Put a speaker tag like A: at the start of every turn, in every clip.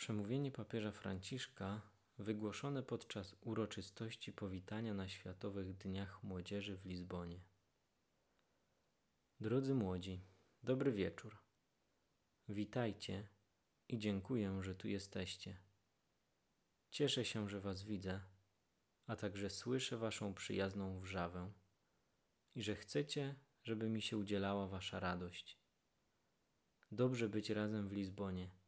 A: Przemówienie papieża Franciszka wygłoszone podczas uroczystości powitania na Światowych Dniach Młodzieży w Lizbonie. Drodzy młodzi, dobry wieczór. Witajcie i dziękuję, że tu jesteście. Cieszę się, że Was widzę, a także słyszę Waszą przyjazną wrzawę i że chcecie, żeby mi się udzielała Wasza radość. Dobrze być razem w Lizbonie.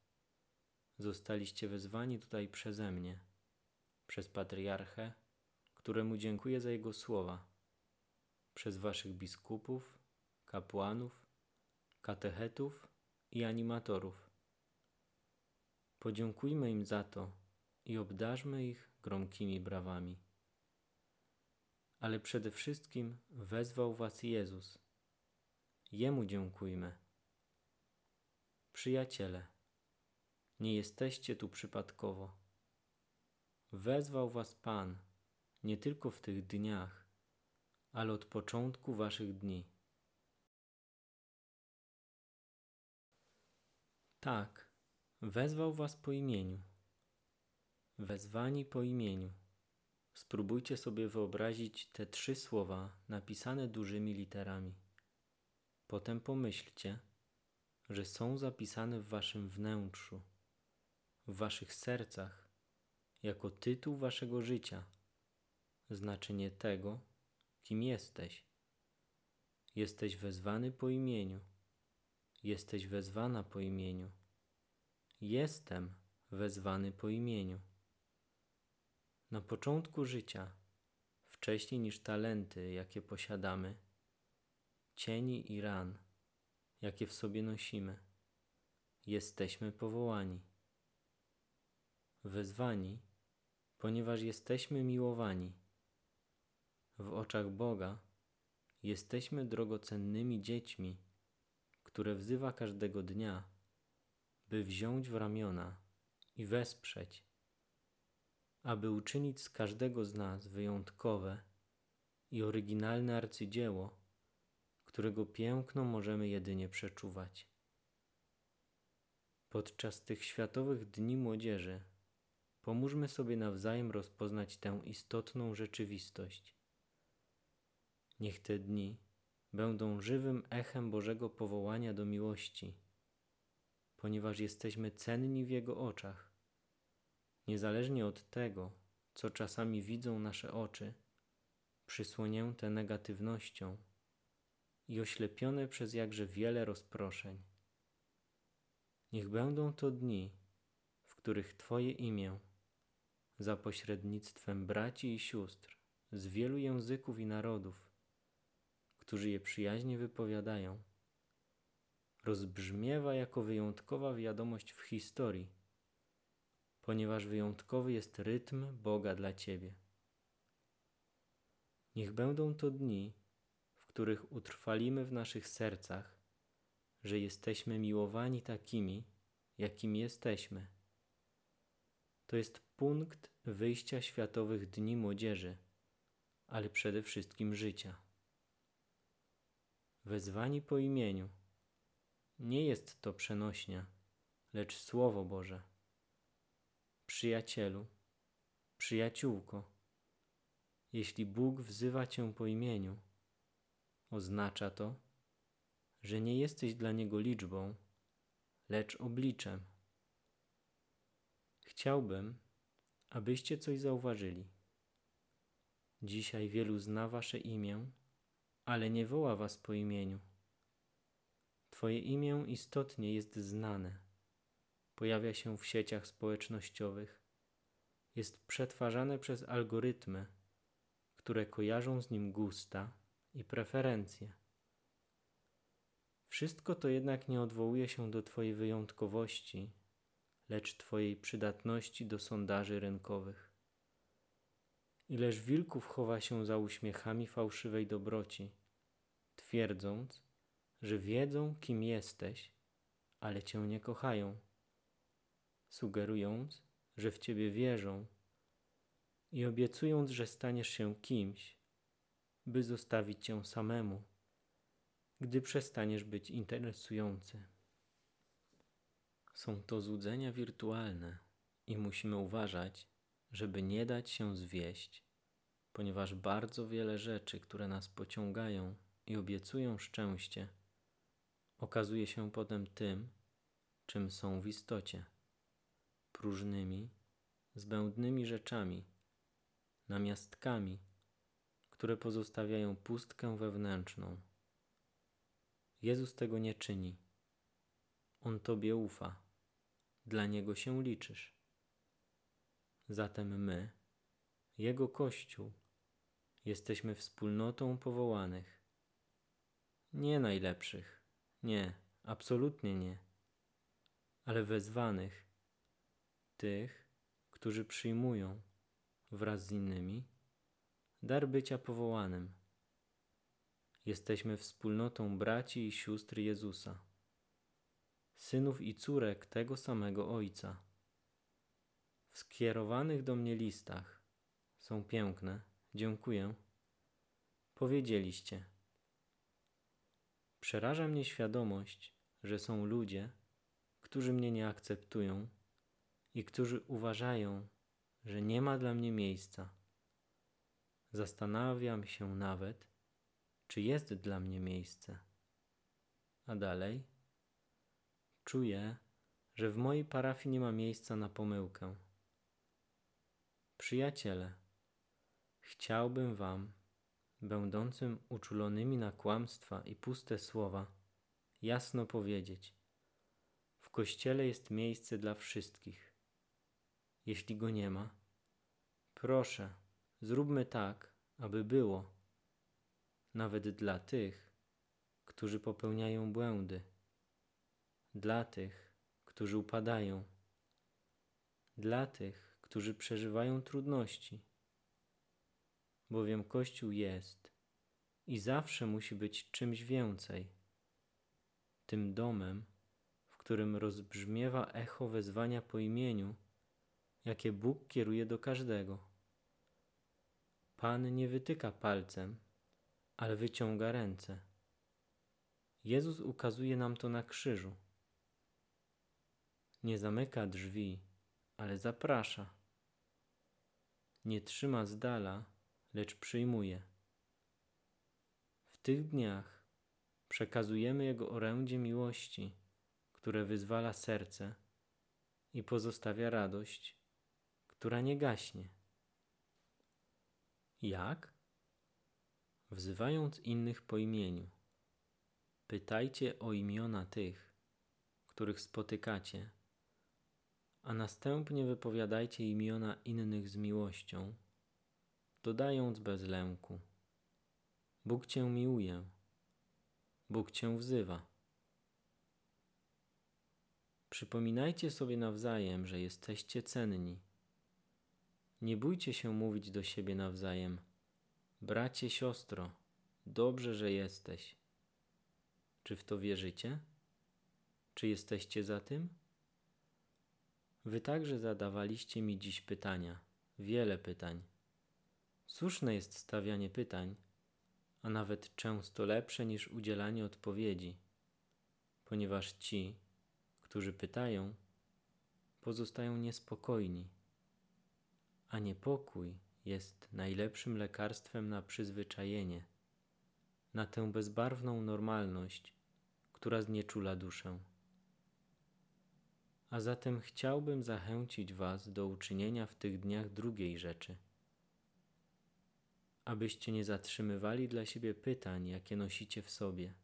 A: Zostaliście wezwani tutaj przeze mnie, przez patriarchę, któremu dziękuję za jego słowa, przez Waszych biskupów, kapłanów, katechetów i animatorów. Podziękujmy im za to i obdarzmy ich gromkimi brawami. Ale przede wszystkim wezwał Was Jezus. Jemu dziękujmy. Przyjaciele, nie jesteście tu przypadkowo. Wezwał Was Pan nie tylko w tych dniach, ale od początku Waszych dni. Tak, wezwał Was po imieniu. Wezwani po imieniu. Spróbujcie sobie wyobrazić te trzy słowa napisane dużymi literami. Potem pomyślcie, że są zapisane w Waszym wnętrzu, w Waszych sercach, jako tytuł Waszego życia, znaczenie tego, kim jesteś. Jesteś wezwany po imieniu. Jesteś wezwana po imieniu. Jestem wezwany po imieniu. Na początku życia, wcześniej niż talenty, jakie posiadamy, cieni i ran, jakie w sobie nosimy, jesteśmy powołani. Wezwani, ponieważ jesteśmy miłowani. W oczach Boga jesteśmy drogocennymi dziećmi, które wzywa każdego dnia, by wziąć w ramiona i wesprzeć aby uczynić z każdego z nas wyjątkowe i oryginalne arcydzieło, którego piękno możemy jedynie przeczuwać. Podczas tych Światowych Dni Młodzieży pomóżmy sobie nawzajem rozpoznać tę istotną rzeczywistość. Niech te dni będą żywym echem Bożego powołania do miłości, ponieważ jesteśmy cenni w Jego oczach Niezależnie od tego, co czasami widzą nasze oczy, przysłonięte negatywnością i oślepione przez jakże wiele rozproszeń. Niech będą to dni, w których Twoje imię, za pośrednictwem braci i sióstr z wielu języków i narodów, którzy je przyjaźnie wypowiadają, rozbrzmiewa jako wyjątkowa wiadomość w historii ponieważ wyjątkowy jest rytm Boga dla Ciebie. Niech będą to dni, w których utrwalimy w naszych sercach, że jesteśmy miłowani takimi, jakimi jesteśmy. To jest punkt wyjścia Światowych Dni Młodzieży, ale przede wszystkim życia. Wezwani po imieniu nie jest to przenośnia, lecz Słowo Boże Przyjacielu, przyjaciółko, jeśli Bóg wzywa cię po imieniu, oznacza to, że nie jesteś dla Niego liczbą, lecz obliczem. Chciałbym, abyście coś zauważyli. Dzisiaj wielu zna Wasze imię, ale nie woła Was po imieniu. Twoje imię istotnie jest znane pojawia się w sieciach społecznościowych, jest przetwarzane przez algorytmy, które kojarzą z nim gusta i preferencje. Wszystko to jednak nie odwołuje się do Twojej wyjątkowości, lecz Twojej przydatności do sondaży rynkowych. Ileż wilków chowa się za uśmiechami fałszywej dobroci, twierdząc, że wiedzą, kim jesteś, ale Cię nie kochają sugerując, że w Ciebie wierzą i obiecując, że staniesz się kimś, by zostawić Cię samemu, gdy przestaniesz być interesujący. Są to złudzenia wirtualne i musimy uważać, żeby nie dać się zwieść, ponieważ bardzo wiele rzeczy, które nas pociągają i obiecują szczęście, okazuje się potem tym, czym są w istocie próżnymi, zbędnymi rzeczami, namiastkami, które pozostawiają pustkę wewnętrzną. Jezus tego nie czyni. On Tobie ufa, dla Niego się liczysz. Zatem my, Jego Kościół, jesteśmy wspólnotą powołanych. Nie najlepszych, nie, absolutnie nie, ale wezwanych, tych, którzy przyjmują wraz z innymi dar bycia powołanym. Jesteśmy wspólnotą braci i sióstr Jezusa, synów i córek tego samego Ojca. W skierowanych do mnie listach są piękne, dziękuję. Powiedzieliście. Przeraża mnie świadomość, że są ludzie, którzy mnie nie akceptują i którzy uważają, że nie ma dla mnie miejsca. Zastanawiam się nawet, czy jest dla mnie miejsce. A dalej czuję, że w mojej parafii nie ma miejsca na pomyłkę. Przyjaciele, chciałbym Wam, będącym uczulonymi na kłamstwa i puste słowa, jasno powiedzieć: W kościele jest miejsce dla wszystkich. Jeśli go nie ma, proszę, zróbmy tak, aby było, nawet dla tych, którzy popełniają błędy, dla tych, którzy upadają, dla tych, którzy przeżywają trudności, bowiem Kościół jest i zawsze musi być czymś więcej, tym domem, w którym rozbrzmiewa echo wezwania po imieniu, jakie Bóg kieruje do każdego. Pan nie wytyka palcem, ale wyciąga ręce. Jezus ukazuje nam to na krzyżu. Nie zamyka drzwi, ale zaprasza. Nie trzyma z dala, lecz przyjmuje. W tych dniach przekazujemy Jego orędzie miłości, które wyzwala serce i pozostawia radość, która nie gaśnie. Jak? Wzywając innych po imieniu. Pytajcie o imiona tych, których spotykacie, a następnie wypowiadajcie imiona innych z miłością, dodając bez lęku: Bóg Cię miłuje, Bóg Cię wzywa. Przypominajcie sobie nawzajem, że jesteście cenni nie bójcie się mówić do siebie nawzajem. Bracie, siostro, dobrze, że jesteś. Czy w to wierzycie? Czy jesteście za tym? Wy także zadawaliście mi dziś pytania, wiele pytań. Słuszne jest stawianie pytań, a nawet często lepsze niż udzielanie odpowiedzi, ponieważ ci, którzy pytają, pozostają niespokojni a niepokój jest najlepszym lekarstwem na przyzwyczajenie, na tę bezbarwną normalność, która znieczula duszę. A zatem chciałbym zachęcić Was do uczynienia w tych dniach drugiej rzeczy. Abyście nie zatrzymywali dla siebie pytań, jakie nosicie w sobie,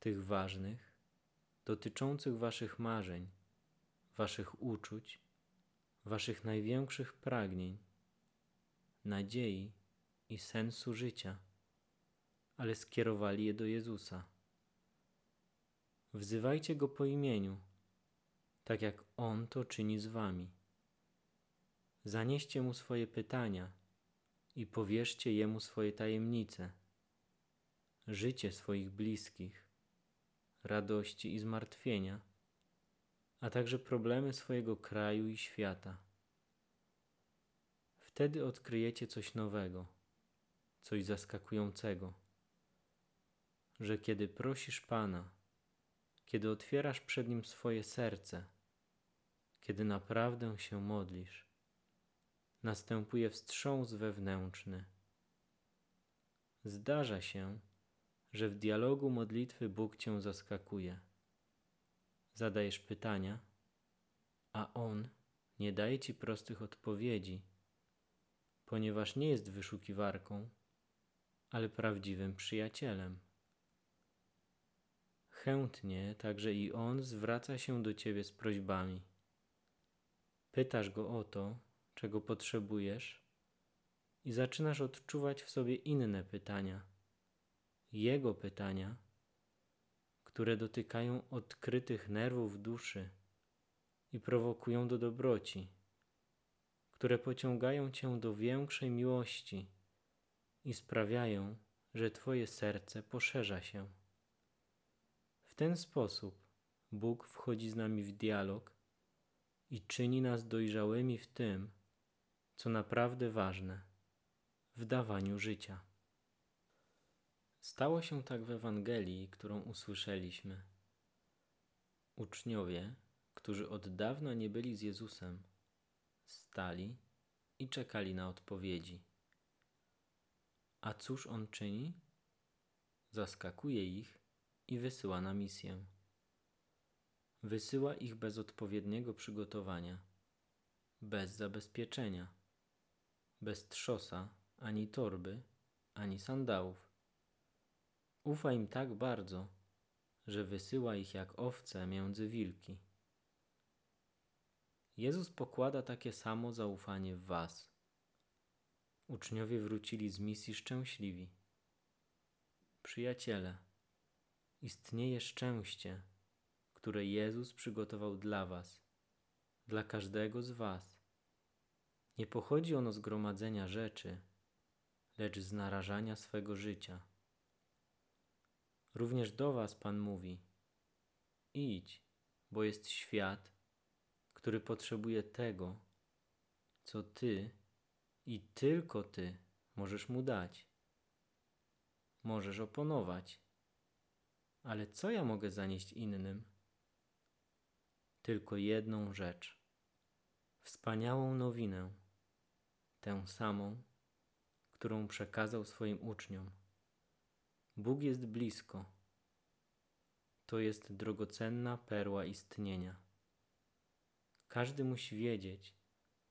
A: tych ważnych, dotyczących Waszych marzeń, Waszych uczuć waszych największych pragnień, nadziei i sensu życia, ale skierowali je do Jezusa. Wzywajcie Go po imieniu, tak jak On to czyni z wami. Zanieście Mu swoje pytania i powierzcie Jemu swoje tajemnice, życie swoich bliskich, radości i zmartwienia a także problemy swojego kraju i świata. Wtedy odkryjecie coś nowego, coś zaskakującego, że kiedy prosisz Pana kiedy otwierasz przed Nim swoje serce, kiedy naprawdę się modlisz, następuje wstrząs wewnętrzny. Zdarza się, że w dialogu modlitwy Bóg Cię zaskakuje. Zadajesz pytania, a On nie daje Ci prostych odpowiedzi, ponieważ nie jest wyszukiwarką, ale prawdziwym przyjacielem. Chętnie także i On zwraca się do Ciebie z prośbami. Pytasz Go o to, czego potrzebujesz i zaczynasz odczuwać w sobie inne pytania, Jego pytania, które dotykają odkrytych nerwów duszy i prowokują do dobroci, które pociągają Cię do większej miłości i sprawiają, że Twoje serce poszerza się. W ten sposób Bóg wchodzi z nami w dialog i czyni nas dojrzałymi w tym, co naprawdę ważne w dawaniu życia. Stało się tak w Ewangelii, którą usłyszeliśmy. Uczniowie, którzy od dawna nie byli z Jezusem, stali i czekali na odpowiedzi. A cóż on czyni? Zaskakuje ich i wysyła na misję. Wysyła ich bez odpowiedniego przygotowania, bez zabezpieczenia, bez trzosa, ani torby, ani sandałów. Ufa im tak bardzo, że wysyła ich jak owce między wilki. Jezus pokłada takie samo zaufanie w Was. Uczniowie wrócili z misji szczęśliwi. Przyjaciele, istnieje szczęście, które Jezus przygotował dla Was, dla każdego z Was. Nie pochodzi ono z gromadzenia rzeczy, lecz z narażania swego życia. Również do Was Pan mówi: Idź, bo jest świat, który potrzebuje tego, co Ty i tylko Ty możesz mu dać. Możesz oponować, ale co ja mogę zanieść innym? Tylko jedną rzecz wspaniałą nowinę, tę samą, którą przekazał swoim uczniom. Bóg jest blisko. To jest drogocenna perła istnienia. Każdy musi wiedzieć,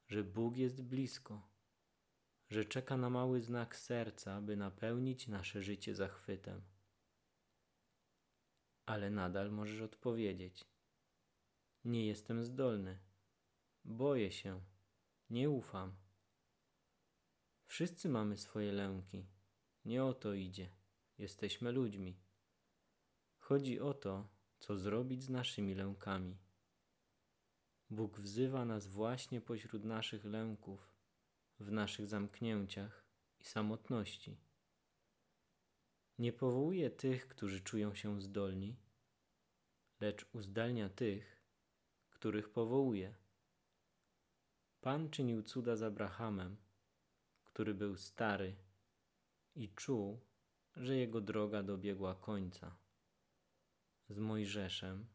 A: że Bóg jest blisko, że czeka na mały znak serca, by napełnić nasze życie zachwytem. Ale nadal możesz odpowiedzieć: Nie jestem zdolny, boję się, nie ufam. Wszyscy mamy swoje lęki, nie o to idzie. Jesteśmy ludźmi. Chodzi o to, co zrobić z naszymi lękami. Bóg wzywa nas właśnie pośród naszych lęków, w naszych zamknięciach i samotności. Nie powołuje tych, którzy czują się zdolni, lecz uzdalnia tych, których powołuje. Pan czynił cuda z Abrahamem, który był stary i czuł, że jego droga dobiegła końca. Z Mojżeszem,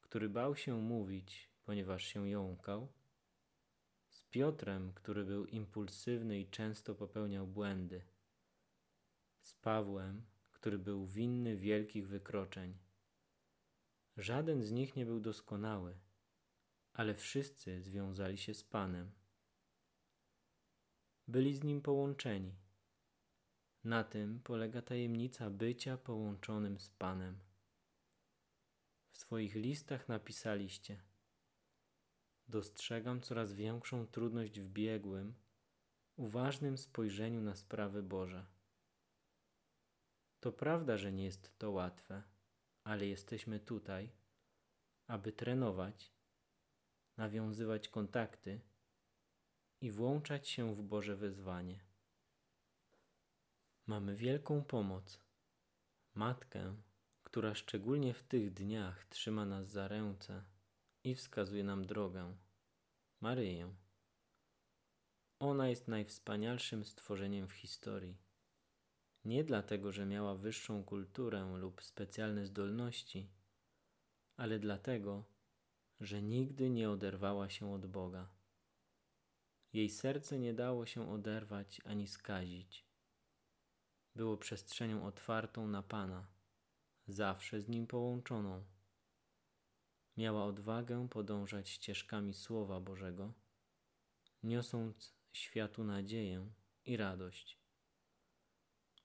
A: który bał się mówić, ponieważ się jąkał, z Piotrem, który był impulsywny i często popełniał błędy, z Pawłem, który był winny wielkich wykroczeń. Żaden z nich nie był doskonały, ale wszyscy związali się z Panem. Byli z nim połączeni na tym polega tajemnica bycia połączonym z Panem. W swoich listach napisaliście: Dostrzegam coraz większą trudność w biegłym, uważnym spojrzeniu na sprawy Boże. To prawda, że nie jest to łatwe, ale jesteśmy tutaj, aby trenować, nawiązywać kontakty i włączać się w Boże wezwanie. Mamy wielką pomoc. Matkę, która szczególnie w tych dniach trzyma nas za ręce i wskazuje nam drogę. Maryję. Ona jest najwspanialszym stworzeniem w historii. Nie dlatego, że miała wyższą kulturę lub specjalne zdolności, ale dlatego, że nigdy nie oderwała się od Boga. Jej serce nie dało się oderwać ani skazić. Było przestrzenią otwartą na Pana, zawsze z Nim połączoną. Miała odwagę podążać ścieżkami Słowa Bożego, niosąc światu nadzieję i radość.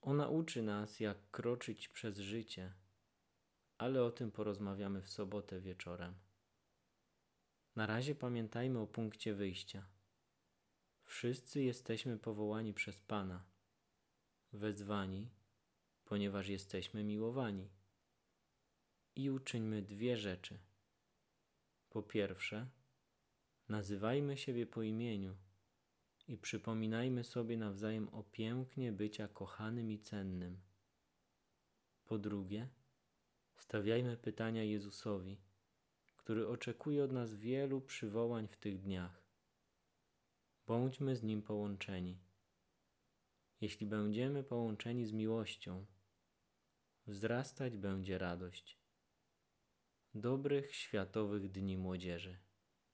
A: Ona uczy nas, jak kroczyć przez życie, ale o tym porozmawiamy w sobotę wieczorem. Na razie pamiętajmy o punkcie wyjścia. Wszyscy jesteśmy powołani przez Pana, wezwani, ponieważ jesteśmy miłowani. I uczyńmy dwie rzeczy. Po pierwsze, nazywajmy siebie po imieniu i przypominajmy sobie nawzajem o pięknie bycia kochanym i cennym. Po drugie, stawiajmy pytania Jezusowi, który oczekuje od nas wielu przywołań w tych dniach. Bądźmy z Nim połączeni. Jeśli będziemy połączeni z miłością, wzrastać będzie radość. Dobrych Światowych Dni Młodzieży.